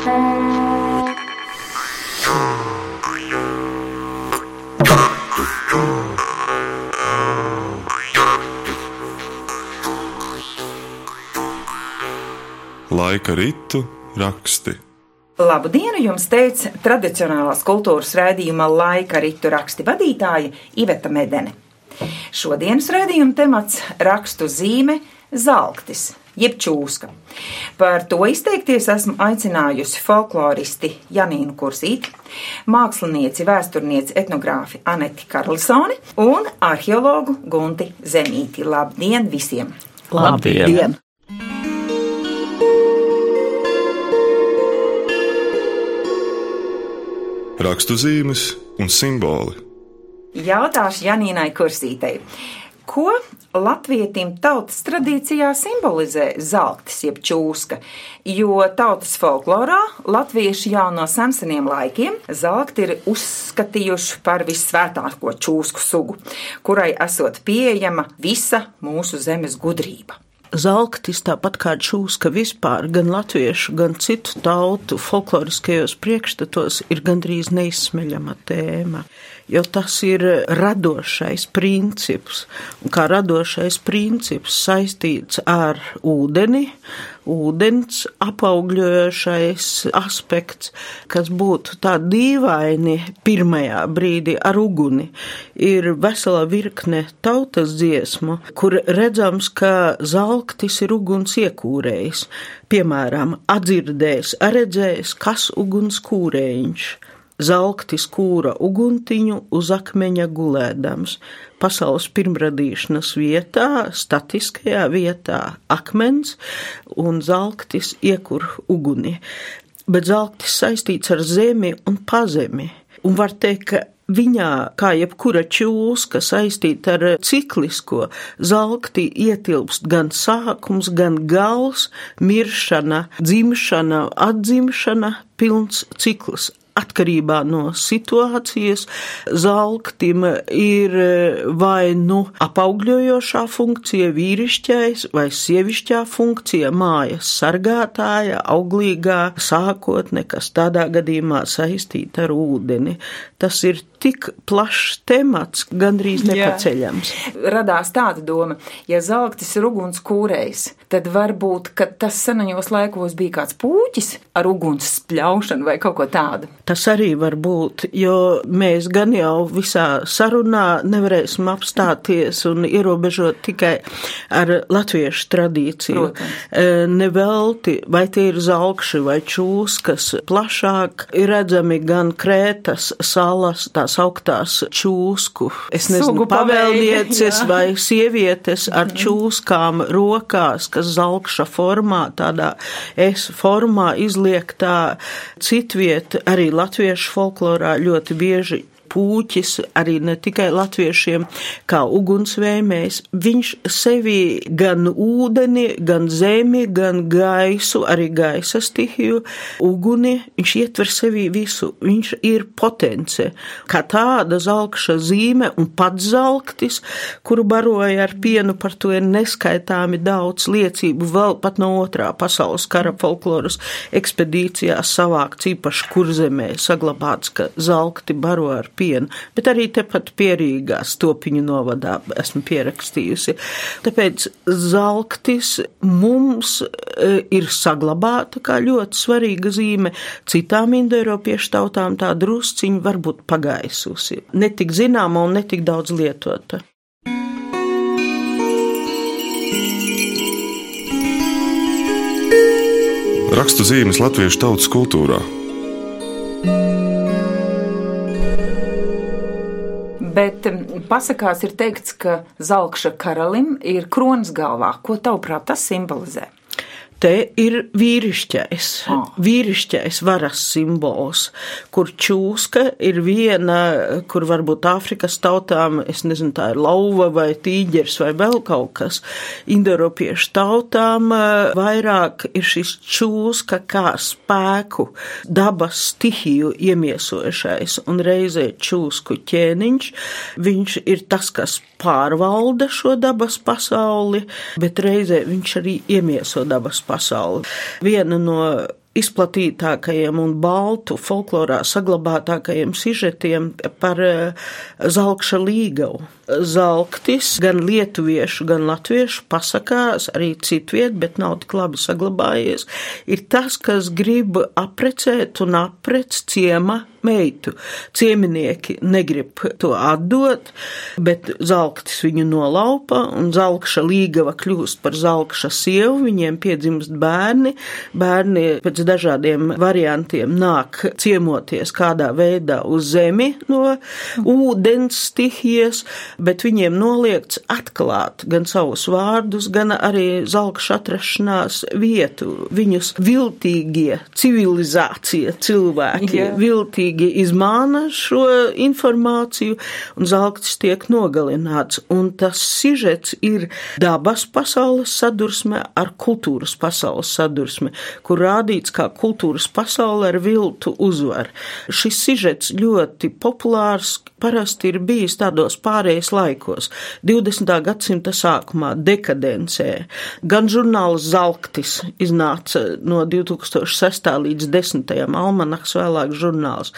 Laika ritu raksti. Labu dienu jums teica tradicionālās kultūras raidījuma laika ritu raksti vadītāja Iveta Medene. Šodienas raidījuma temats - rakstu zīme Zeltis, jeb čūska. Par to izteikties esmu aicinājusi folkloristi Janīnu Kursīti, mākslinieci, vēsturnieci, etnogrāfi Aneti Karlsoni un arheologu Gunti Zemīti. Labdien visiem! Labdien! Labdien. rakstuzīmes un simboli. Jautāšu Janīnai Kursītei. Ko latvietim tautas tradīcijā simbolizē zeltis, jeb čūska? Jo tautas folklorā latvieši jau no seniem laikiem zelti ir uzskatījuši par vissvētāko čūsku sugu, kurai esot pieejama visa mūsu zemes gudrība. Zelktis, tāpat kā čūska vispār, gan latviešu, gan citu tautu folkloriskajos priekšstatos, ir gandrīz neizsmeļama tēma jo tas ir radošais princips. Un kā radošais princips saistīts ar ūdeni, ūdens apaugļojošais aspekts, kas būtu tā dīvaini pirmajā brīdī ar uguni, ir vesela virkne tautas dziesmu, kur redzams, ka zalktis ir uguns iekūrējs. Piemēram, atdzirdējis, redzējis, kas uguns kūrējiņš Zalktis kūra uguntiņu uz akmeņa gulēdams, pasaules pirmradīšanas vietā, statiskajā vietā akmens, un zalktis iekur uguni. Bet zalktis saistīts ar zemi un pazemi, un var teikt, ka viņā, kā jebkura čūska saistīta ar ciklisko, zelktī ietilpst gan sākums, gan gals, miršana, dzimšana, atzimšana, pilns cikls atkarībā no situācijas zelktim ir e, vai nu apaugļojošā funkcija vīrišķais vai sievišķā funkcija mājas sargātāja, auglīgā sākotne, kas tādā gadījumā saistīta ar ūdeni. Tas ir tik plašs temats, gandrīz nepaceļams. Jā. Radās tāda doma, ja zelktis ir uguns kūrējs, tad varbūt, ka tas senaņos laikos bija kāds pūķis ar uguns spļaušanu vai kaut ko tādu. Tas arī var būt, jo mēs gan jau visā sarunā nevarēsim apstāties un ierobežot tikai ar latviešu tradīciju. Protams. E, nevelti, vai tie ir zalkši vai čūskas, plašāk ir redzami gan Krētas salas, tās augtās čūsku, es nezinu, pavēlnieces vai sievietes ar čūskām rokās, kas zalkša formā, tādā es formā izliektā citvieta arī latviešu folklorā ļoti bieži pūķis arī ne tikai latviešiem, kā ugunsvēmējs. Viņš sevi gan ūdeni, gan zemi, gan gaisu, arī gaisa stihiju, uguni, viņš ietver sevi visu. Viņš ir potence, kā tāda zelkša zīme un pats zelktis, kuru baroja ar pienu, par to ir neskaitāmi daudz liecību, vēl pat no otrā pasaules kara folkloras ekspedīcijās savākts īpaši kurzemē saglabāts, ka zelkti baro ar pienu bet arī tepat pierīgā stopiņu novadā esmu pierakstījusi. Tāpēc zelktis mums e, ir saglabāta kā ļoti svarīga zīme. Citām indoeiropiešu tautām tā drusciņa varbūt pagaisusi, netik zināma un netik daudz lietota. Rakstu zīmes latviešu tautas kultūrā Bet pasakās ir teikts, ka Zalkša karalim ir kronas galvā. Ko tavuprāt tas simbolizē? Te ir vīrišķais, oh. vīrišķais varas simbols, kur čūska ir viena, kur varbūt Āfrikas tautām, es nezinu, tā ir lauva vai tīģers vai vēl kaut kas. Indoropiešu tautām eh, vairāk ir šis čūska kā spēku, dabas stihiju iemiesojušais un reizē čūsku ķēniņš. Viņš ir tas, kas pārvalda šo dabas pasauli, bet reizē viņš arī iemieso dabas pasauli pasauli. Viena no izplatītākajiem un baltu folklorā saglabātākajiem sižetiem par eh, Zalkša līgavu. Zalktis gan lietuviešu, gan latviešu pasakās, arī citviet, bet nav tik labi saglabājies, ir tas, kas grib aprecēt un aprec ciema meitu. Cieminieki negrib to atdot, bet Zalktis viņu nolaupa, un Zalkša līgava kļūst par Zalkša sievu, viņiem piedzimst bērni, bērni pēc dažādiem variantiem nāk ciemoties kādā veidā uz zemi no ūdens stihijas, bet viņiem noliegts atklāt gan savus vārdus, gan arī Zalkša atrašanās vietu. Viņus viltīgie civilizācija cilvēki, yeah. viltīgi izmāna šo informāciju, un zelktis tiek nogalināts. Un tas sižets ir dabas pasaules sadursme ar kultūras pasaules sadursme, kur rādīts, kā kultūras pasaule ar viltu uzvar. Šis sižets ļoti populārs, parasti ir bijis tādos pārējais laikos, 20. gadsimta sākumā, dekadencē. Gan žurnāls Zalktis iznāca no 2006. līdz 10. almanaks vēlāk žurnāls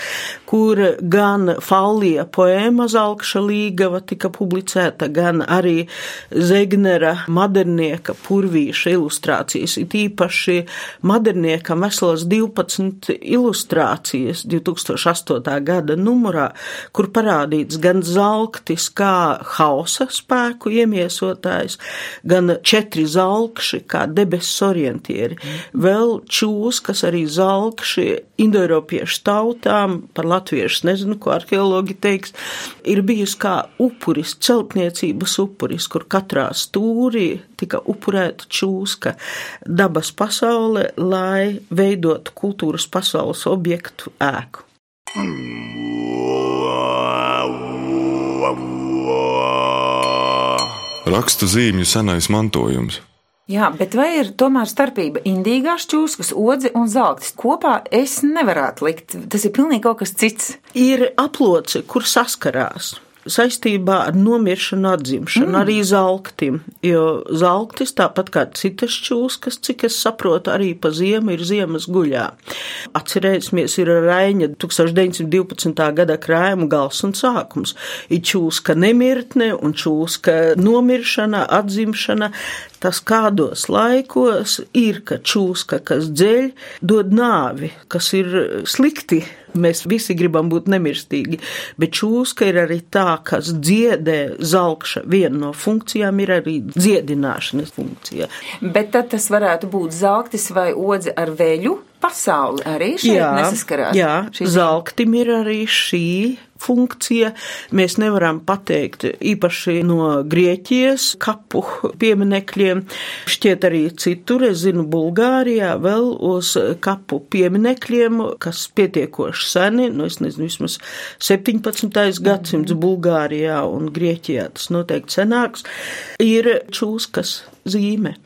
kur gan Fallija poēma Zalkša līgava tika publicēta, gan arī Zegnera modernieka purvīša ilustrācijas, it īpaši moderniekam veselas 12 ilustrācijas 2008. gada numurā, kur parādīts gan Zalktis kā hausa spēku iemiesotājs, gan četri Zalkši kā debesis orientieri, vēl čūs, kas arī Zalkši indoeiropiešu tautām par latviešu nezinu, ko arheologi teiks, ir bijusi kā upuris, celtniecības upuris, kur katrā stūrī tika upurēta čūska dabas pasaule, lai veidotu kultūras pasaules objektu ēku. Rakstu zīmju senais mantojums. Jā, bet vai ir tomēr starpība indīgās čūskas, odzi un zeltis? Kopā es nevarētu likt. Tas ir pilnīgi kaut kas cits. Ir aploci, kur saskarās saistībā ar nomiršanu, atzimšanu, mm. arī zelktim. Jo zelktis, tāpat kā citas čūskas, cik es saprotu, arī pa ziemu ir ziemas guļā. Atcerēsimies, ir Raiņa 1912. gada krājuma gals un sākums. Ir čūska nemirtne un čūska nomiršana, atzimšana. Tas kādos laikos ir, ka čūska, kas dzeļ, dod nāvi, kas ir slikti Mēs visi gribam būt nemirstīgi, bet čūska ir arī tā, kas dziedē zelkša. Viena no funkcijām ir arī dziedināšanas funkcija. Bet tad tas varētu būt zelktis vai odze ar veļu pasauli arī šeit jā, nesaskarās. Jā, zelktim ir arī šī funkcija. Mēs nevaram pateikt īpaši no Grieķijas kapu pieminekļiem. Šķiet arī citur, es zinu, Bulgārijā vēl uz kapu pieminekļiem, kas pietiekoši seni, nu es nezinu, vismaz 17. gadsimts Bulgārijā un Grieķijā tas noteikti senāks, ir čūskas zīme.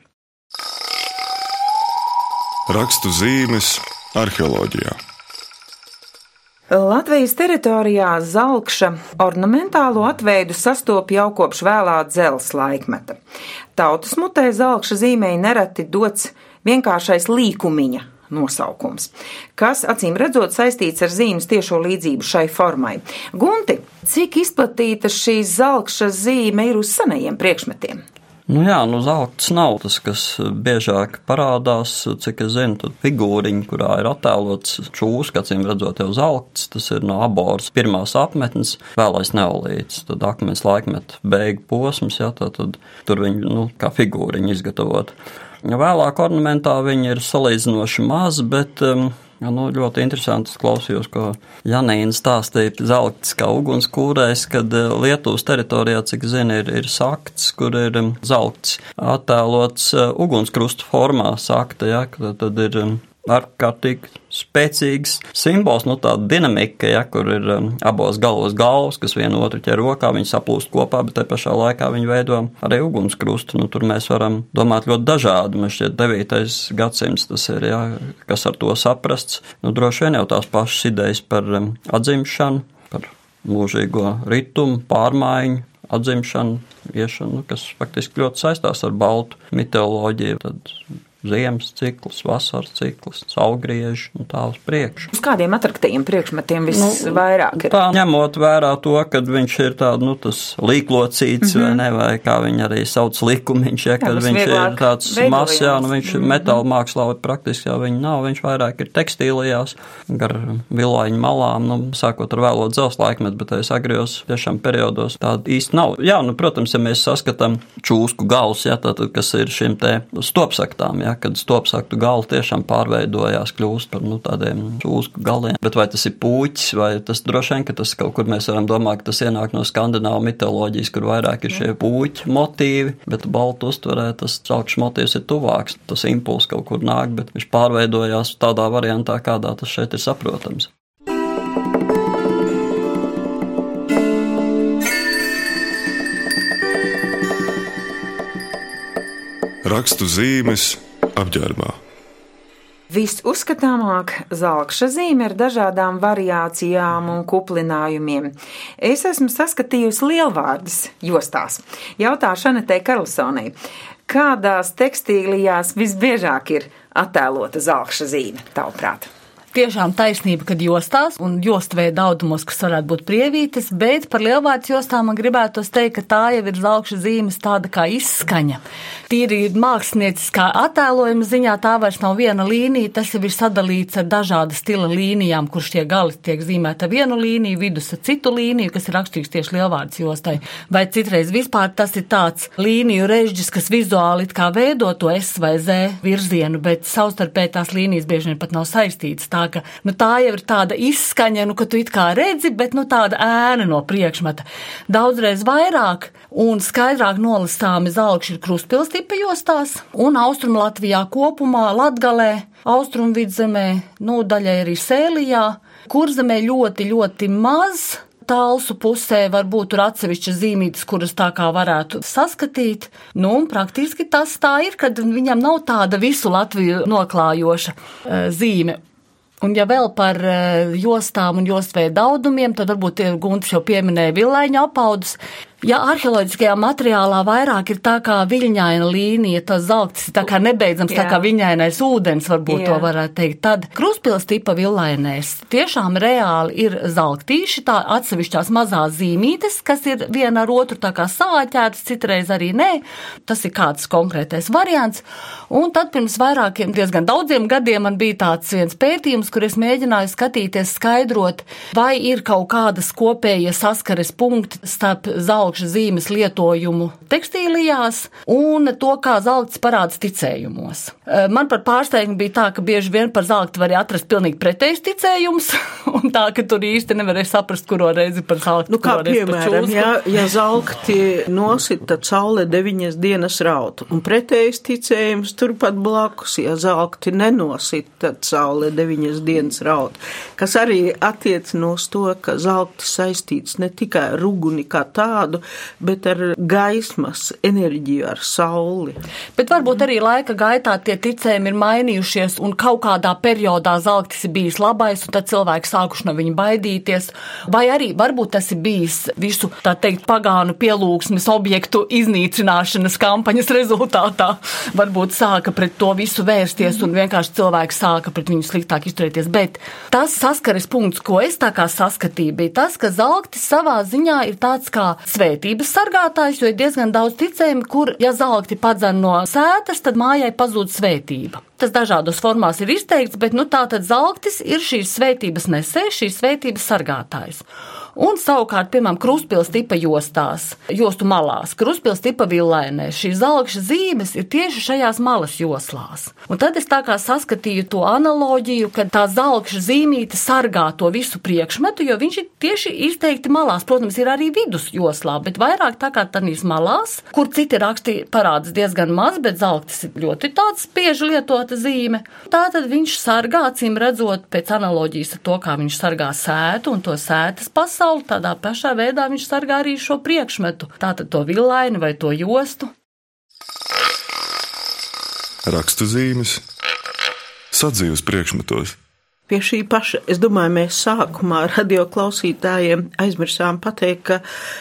Rakstu zīmes arheoloģijā. Latvijas teritorijā zelkša ornamentālo atveidu sastop jau kopš vēlā dzels laikmeta. Tautas mutē zelkša zīmēji nereti dots vienkāršais līkumiņa nosaukums, kas acīm redzot saistīts ar zīmes tiešo līdzību šai formai. Gunti, cik izplatīta šī zelkša zīme ir uz senajiem priekšmetiem? Nu jā, nu zelts nav tas, kas biežāk parādās, cik es zinu, tad figūriņa, kurā ir attēlots čūs, kācīm redzot jau zelts, tas ir no aboras pirmās apmetnes, vēlais neolīts, tad akmens laikmet beigu posms, jā, tā tad tur viņi, nu, kā figūriņa izgatavot. Vēlāk ornamentā viņi ir salīdzinoši maz, bet um, Ja, nu, ļoti interesanti klausījos, ko Janīna stāstīja. Zelta kā ugunskūrēs, kad eh, Lietuvas teritorijā, cik zina, ir, ir sakts, kur ir um, zelts attēlots uh, ugunskrustu formā sakta, ja, tad, tad ir um, ārkārtīgi spēcīgs simbols, nu tāda dinamika, ja, kur ir um, abos galos galvas, kas vienu otru ķer rokā, viņi saplūst kopā, bet te pašā laikā viņi veido arī ugunskrustu. Nu, tur mēs varam domāt ļoti dažādi. Man šķiet, 9. gadsimts tas ir, ja, kas ar to saprasts. Nu, droši vien jau tās pašas idejas par um, atzimšanu, par mūžīgo ritumu, pārmaiņu, atzimšanu, iešanu, kas faktiski ļoti saistās ar baltu mitoloģiju. Tad ziemas cikls, vasaras cikls, saulgrieži un tā uz priekšu. Uz kādiem attraktīviem priekšmetiem visvairāk ir? Tā ņemot vērā to, ka viņš ir tāds, nu, tas līklocīts, mm -hmm. vai ne, vai kā viņi arī sauc likumiņš, ja, kad jā, viņš ir tāds mazs, jā, nu, viņš mm -hmm. metāla mākslā praktiski jau viņi nav, viņš vairāk ir tekstīlijās, gar vilāņu malām, nu, sākot ar vēlo dzels laikmetu, bet es agrijos tiešām periodos tāda īsti nav. Jā, nu, protams, ja mēs saskatām čūsku gals, ja, tātad, kas ir šim te stopsaktām, ja, kad stopsaktu gali tiešām pārveidojās, kļūst par nu, tādiem čūsku galiem. Bet vai tas ir puķis, vai tas droši vien, ka tas kaut kur mēs varam domāt, ka tas ienāk no skandināvu mitoloģijas, kur vairāk ir šie puķi motīvi, bet baltu uztverē tas caukšs motīvs ir tuvāks. Tas impulss kaut kur nāk, bet viņš pārveidojās tādā variantā, kādā tas šeit ir saprotams. Rakstu zīmes apģērbā. Visuzskatāmāk zelta zīme ar dažādām variācijām un kuplinājumiem. Es esmu saskatījusi lielvārdas jostās. Jautāšu Anetē Karlsonai, kādās tekstīlijās visbiežāk ir attēlota zelta zīme, tavuprāt? Tiešām taisnība, kad jostās un jostvēja daudzumos, kas varētu būt prievītes, bet par lielvārds jostām man gribētos teikt, ka tā jau ir zelta zīmes tāda kā izskaņa. Tīri mākslinieckā attēlojuma ziņā tā vairs nav viena līnija, tas jau ir sadalīts ar dažāda stila līnijām, kurš tie gali tiek zīmēta vienu līniju, vidus ar citu līniju, kas ir raksturīgs tieši lielvārds jostai. Vai citreiz vispār tas ir tāds līniju režģis, kas vizuāli it kā veido to S vai Z virzienu, bet savstarpēji tās līnijas bieži vien pat nav saistītas. Tā ka nu, tā jau ir tāda izskaņa, nu, ka tu it kā redzi, bet nu, tāda ēna no priekšmeta. Daudzreiz vairāk un skaidrāk nolasāmi zelkši ir krustpils tipa jostās, un Austrum Latvijā kopumā, Latgalē, Austrum vidzemē, nu, daļai arī Sēlijā, kurzemē ļoti, ļoti maz tālsu pusē varbūt tur atsevišķas zīmītes, kuras tā kā varētu saskatīt. Nu, un praktiski tas tā ir, kad viņam nav tāda visu Latviju noklājoša uh, zīme. Un, ja vēl par eh, jostām un jostvēju daudumiem, tad varbūt Gunts jau pieminēja vilaiņu apaudus. Ja arheoloģiskajā materiālā vairāk ir tā kā viļņaina līnija, tas zelts ir tā kā nebeidzams, Jā. tā kā viļņainais ūdens, varbūt Jā. to varētu teikt, tad kruspils tipa villainēs tiešām reāli ir zeltīši, tā atsevišķās mazās zīmītes, kas ir viena ar otru tā kā sāķētas, citreiz arī nē. Tas ir kāds konkrētais variants. Un tad pirms vairākiem, diezgan daudziem gadiem man bija tāds viens pētījums, kur es mēģināju skatīties, skaidrot, vai ir kaut kādas kopējas saskares punkti starp zelta zelta zīmes lietojumu tekstīlijās un to, kā zelts parādās ticējumos. Eh, man par pārsteigumu bija tā, ka bieži vien par zeltu var atrast pilnīgi pretējs ticējums, un tā, ka tur īsti nevarēja saprast, kuro reizi par zeltu. Nu, kā piemēram, ja, ja zelti nosit, tad saule deviņas dienas raut, un pretējs ticējums turpat blakus, ja zelti nenosit, tad saule deviņas dienas raut, kas arī attiecinos to, ka zelti saistīts ne tikai ar uguni kā tādu, tādu, bet ar gaismas enerģiju, ar sauli. Bet varbūt arī laika gaitā tie ticējumi ir mainījušies, un kaut kādā periodā zeltis ir bijis labais, un tad cilvēki sākuši no viņa baidīties. Vai arī varbūt tas ir bijis visu, tā teikt, pagānu pielūgsmes objektu iznīcināšanas kampaņas rezultātā. Varbūt sāka pret to visu vērsties, un vienkārši cilvēki sāka pret viņu sliktāk izturēties. Bet tas saskares punkts, ko es tā kā saskatīju, bija tas, ka zeltis savā ziņā ir tāds kā svētība svētības sargātājs, jo ir diezgan daudz ticējumi, kur, ja zelti padzen no sētas, tad mājai pazūd svētība. Tas dažādos formās ir izteikts, bet nu, tā tad zeltis ir šīs svētības nesējs, šīs svētības sargātājs. Un savukārt, piemēram, krustpils tipa jostās, jostu malās, krustpils tipa villainē, šīs zelta zīmes ir tieši šajās malas joslās. Un tad es tā kā saskatīju to analoģiju, ka tā zelta zīmīte sargā to visu priekšmetu, jo viņš ir tieši izteikti malās. Protams, ir arī vidusjoslā, bet vairāk tā kā tādīs malās, kur citi raksti parādās diezgan maz, bet zelta ir ļoti tāds spieži lietota zīme. Tā tad viņš sargā, acīm redzot, pēc analoģijas ar to, kā viņš sargā sētu un to sētas pasauli pasauli, tādā pašā veidā viņš sargā arī šo priekšmetu, tātad to villaini vai to jostu. Rakstu zīmes, sadzīves priekšmetos. Pie šī paša, es domāju, mēs sākumā radioklausītājiem aizmirsām pateikt, ka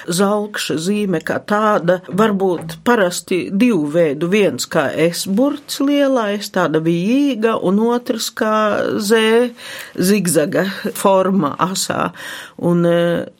zelkša zīme kā tāda var būt parasti divu veidu. Viens kā S burts lielais, tāda vijīga, un otrs kā Z zigzaga forma asā. Un e,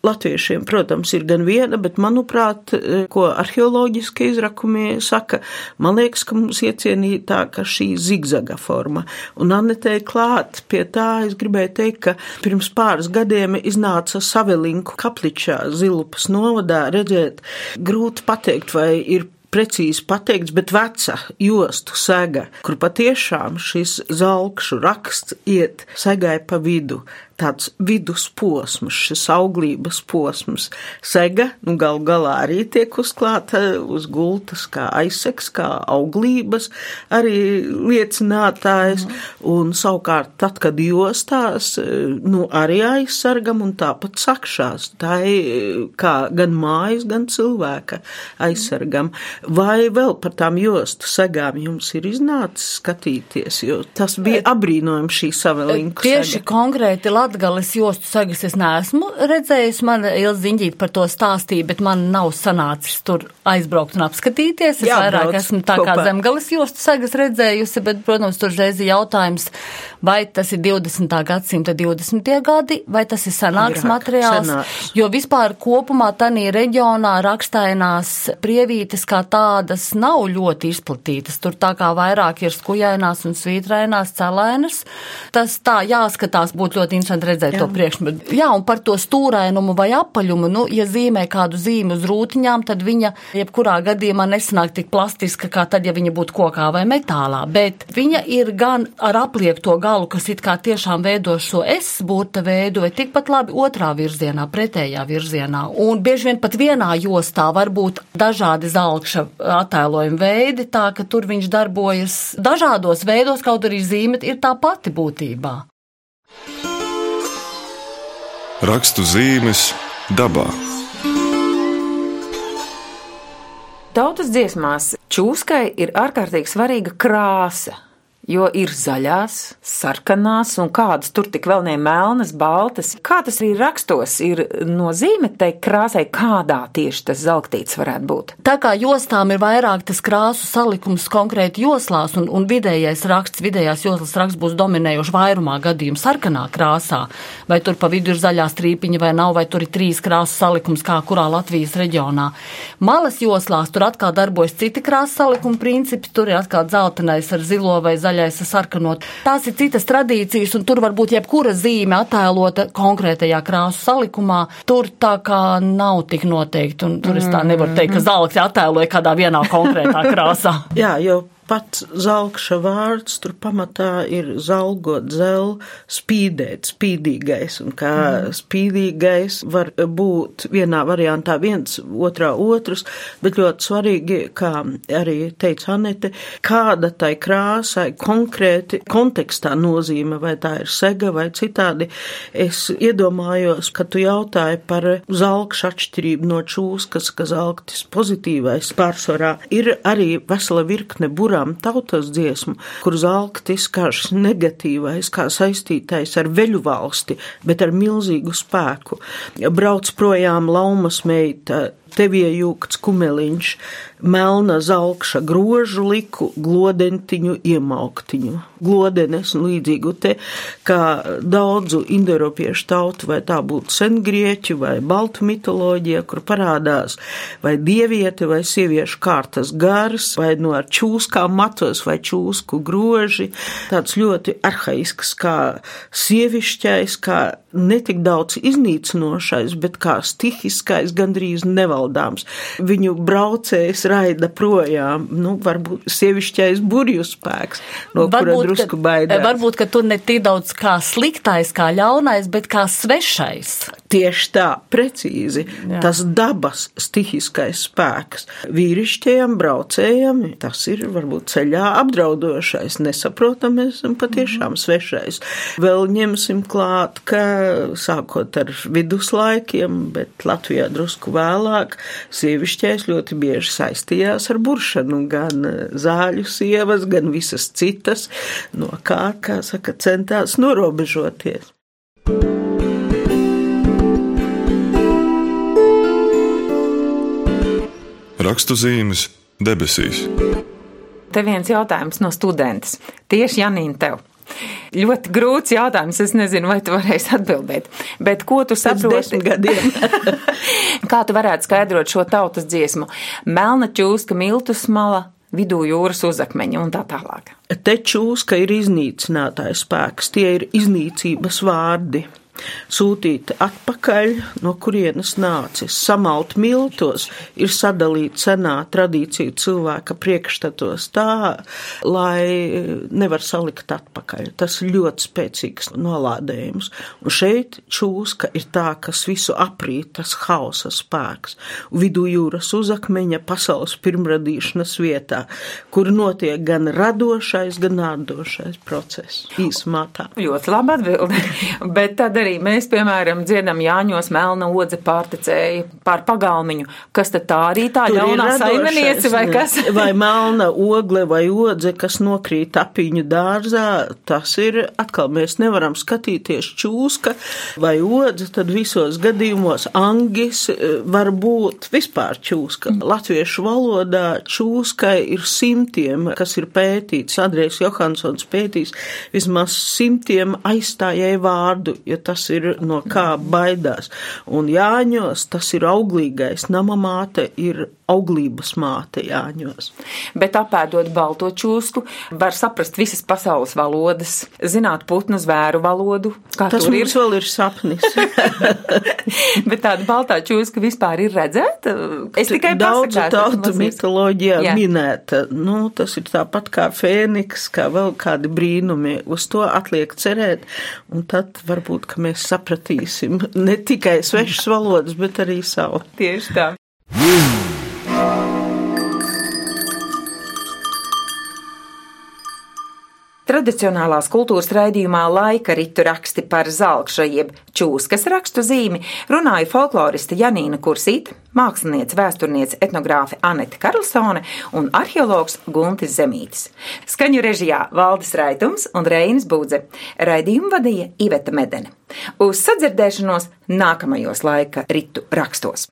latviešiem, protams, ir gan viena, bet manuprāt, e, ko arheoloģiski izrakumi saka, man liekas, ka mums iecienītāka šī zigzaga forma. Un Anetē klāt pie tā es gribēju teikt, ka pirms pāris gadiem iznāca Savelinku kapličā Zilupas novadā redzēt, grūti pateikt, vai ir precīzi pateikts, bet veca jostu sega, kur patiešām šis zelkšu raksts iet segai pa vidu tāds vidusposms, šis auglības posms. Sega, nu, gal galā arī tiek uzklāta uz gultas kā aizseks, kā auglības arī liecinātājs, mm. un savukārt tad, kad jostās, nu, arī aizsargam un tāpat sakšās, tā ir kā gan mājas, gan cilvēka aizsargam. Vai vēl par tām jostu segām jums ir iznācis skatīties, jo tas bija apbrīnojams šī savelinku. Tieši sega. konkrēti Latgales jostu sagas es neesmu redzējis. Man Ilza Ziņģīt par to stāstīja, bet man nav sanācis tur aizbraukt un apskatīties. Es Jābrauc, vairāk esmu tā kā kopā. zemgales jostu sagas redzējusi, bet, protams, tur reizi jautājums, vai tas ir 20. gadsimta 20. gadi, vai tas ir sanāks Agrāk, materiāls. Sanāks. Jo vispār kopumā tanī reģionā rakstainās prievītes kā tādas nav ļoti izplatītas. Tur tā kā vairāk ir skujainās un svītrainās celainas. Tas tā jāskatās, būtu ļoti interesanti interesanti redzēt Jā. to priekšmetu. Jā, un par to stūrainumu vai apaļumu, nu, ja zīmē kādu zīmi uz rūtiņām, tad viņa jebkurā gadījumā nesanāk tik plastiska, kā tad, ja viņa būtu kokā vai metālā. Bet viņa ir gan ar apliekto galu, kas it kā tiešām veido šo S burta veidu, vai tikpat labi otrā virzienā, pretējā virzienā. Un bieži vien pat vienā jostā var būt dažādi zelkša attēlojuma veidi, tā ka tur viņš darbojas dažādos veidos, kaut arī zīme ir tā pati būtībā. Rakstu zīmes dabā. Tautas dziesmās čūskai ir ārkārtīgi svarīga krāsa jo ir zaļās, sarkanās un kādas tur tik vēl ne melnas, baltas. Kā tas arī rakstos, ir nozīme tai krāsai, kādā tieši tas zeltīts varētu būt. Tā kā jostām ir vairāk tas krāsu salikums konkrēti joslās, un, un vidējais raksts, vidējās joslas raksts būs dominējoši vairumā gadījumu sarkanā krāsā, vai tur pa vidu ir zaļā strīpiņa vai nav, vai tur ir trīs krāsu salikums, kā kurā Latvijas reģionā. Malas joslās tur atkal darbojas citi krāsu salikuma principi, tur ir atkal dzeltenais ar zilo vai zaļo zaļais sarkanot. Tās ir citas tradīcijas, un tur var būt jebkura zīme attēlota konkrētajā krāsu salikumā. Tur tā kā nav tik noteikti, un tur es tā nevaru teikt, ka mm. zelts attēloja kādā vienā konkrētā krāsā. Jā, jo pats zelkša vārds tur pamatā ir zalgot zel, spīdēt, spīdīgais, un kā mm. spīdīgais var būt vienā variantā viens, otrā otrs, bet ļoti svarīgi, kā arī teica Anete, kāda tai krāsai konkrēti kontekstā nozīme, vai tā ir sega vai citādi. Es iedomājos, ka tu jautāji par zalkšu atšķirību no čūskas, ka zalktis pozitīvais pārsvarā ir arī vesela virkne burā kurām tautas dziesmu, kur zelktis kā šis negatīvais, kā saistītais ar veļu valsti, bet ar milzīgu spēku. Brauc projām laumas meita, tev iejūgts kumeliņš, melna zelkša grožu liku, glodentiņu iemauktiņu. Glodenes un līdzīgu te, kā daudzu indoropiešu tautu, vai tā būtu sengrieķu vai baltu mitoloģija, kur parādās vai dieviete vai sieviešu kārtas gars, vai no ar čūskām matos vai čūsku groži, tāds ļoti arhaisks kā sievišķais, kā netik daudz iznīcinošais, bet kā stihiskais, gandrīz nevaldāms. Viņu braucējs raida projām, nu, varbūt sievišķais burju spēks, no varbūt, kura drusku baidās. Varbūt, ka tur ne tik daudz kā sliktais, kā ļaunais, bet kā svešais. Tieši tā, precīzi. Jā. Tas dabas stihiskais spēks. Vīrišķajam braucējam tas ir varbūt ceļā apdraudošais, nesaprotamais un patiešām mm -hmm. svešais. Vēl ņemsim klāt, ka sākot ar viduslaikiem, bet Latvijā drusku vēlāk, sievišķais ļoti bieži saistījās ar buršanu, gan zāļu sievas, gan visas citas, no kā, kā saka, centās norobežoties. Rakstu zīmes debesīs. Te viens jautājums no studentes. Tieši Janīna tev. Ļoti grūts jautājums. Es nezinu, vai tu varēsi atbildēt. Bet ko tu saproti? Kā tu varētu skaidrot šo tautas dziesmu? Melna čūska, miltus mala, vidū jūras uzakmeņa un tā tālāk. Te čūska ir iznīcinātājs spēks, tie ir iznīcības vārdi sūtīt atpakaļ, no kurienes nācis, samalt miltos, ir sadalīt senā tradīcija cilvēka priekšstatos tā, lai nevar salikt atpakaļ. Tas ir ļoti spēcīgs nolādējums. Un šeit čūska ir tā, kas visu aprīt, tas hausa spēks. Vidu jūras uzakmeņa pasaules pirmradīšanas vietā, kur notiek gan radošais, gan ārdošais process. Īsumā tā. Ļoti labi atbildi. Bet tad arī mēs, piemēram, dziedam Jāņos melna odze pārtecēja pār pagalmiņu. Kas tad tā arī tā Tur ļaunā radošais, saimeniece vai ne? kas? Vai melna ogle vai odze, kas nokrīt apiņu dārzā, tas ir atkal mēs nevaram skatīties čūska vai odze, tad visos gadījumos angis eh, var būt vispār čūska. Latviešu valodā čūskai ir simtiem, kas ir pētīts, Andrēs Johansons pētīs vismaz simtiem aizstājēju vārdu, jo tas ir no kā baidās. Un Jāņos tas ir auglīgais, nama māte ir auglības māte Jāņos. Bet apēdot balto čūsku, var saprast visas pasaules valodas, zināt putnu zvēru valodu. Tas tur ir? mums vēl ir sapnis. Bet tāda baltā čūska vispār ir redzēta. Es tikai daudzu tautu mitoloģijā Jā. minēta. Nu, tas ir tāpat kā fēniks, kā vēl kādi brīnumi. Uz to atliek cerēt, un tad varbūt, ka mēs sapratīsim ne tikai svešas valodas, bet arī savu. Tieši tā. Tradicionālās kultūras raidījumā laika ritu raksti par zelkša jeb čūskas rakstu zīmi runāja folkloriste Janīna Kursīta, māksliniece, vēsturniece, etnogrāfe Anete Karlsone un arheologs Guntis Zemītis. Skaņu režijā Valdis Raitums un Reinis Būdze. Raidījumu vadīja Iveta Medene. Uz sadzirdēšanos nākamajos laika ritu rakstos.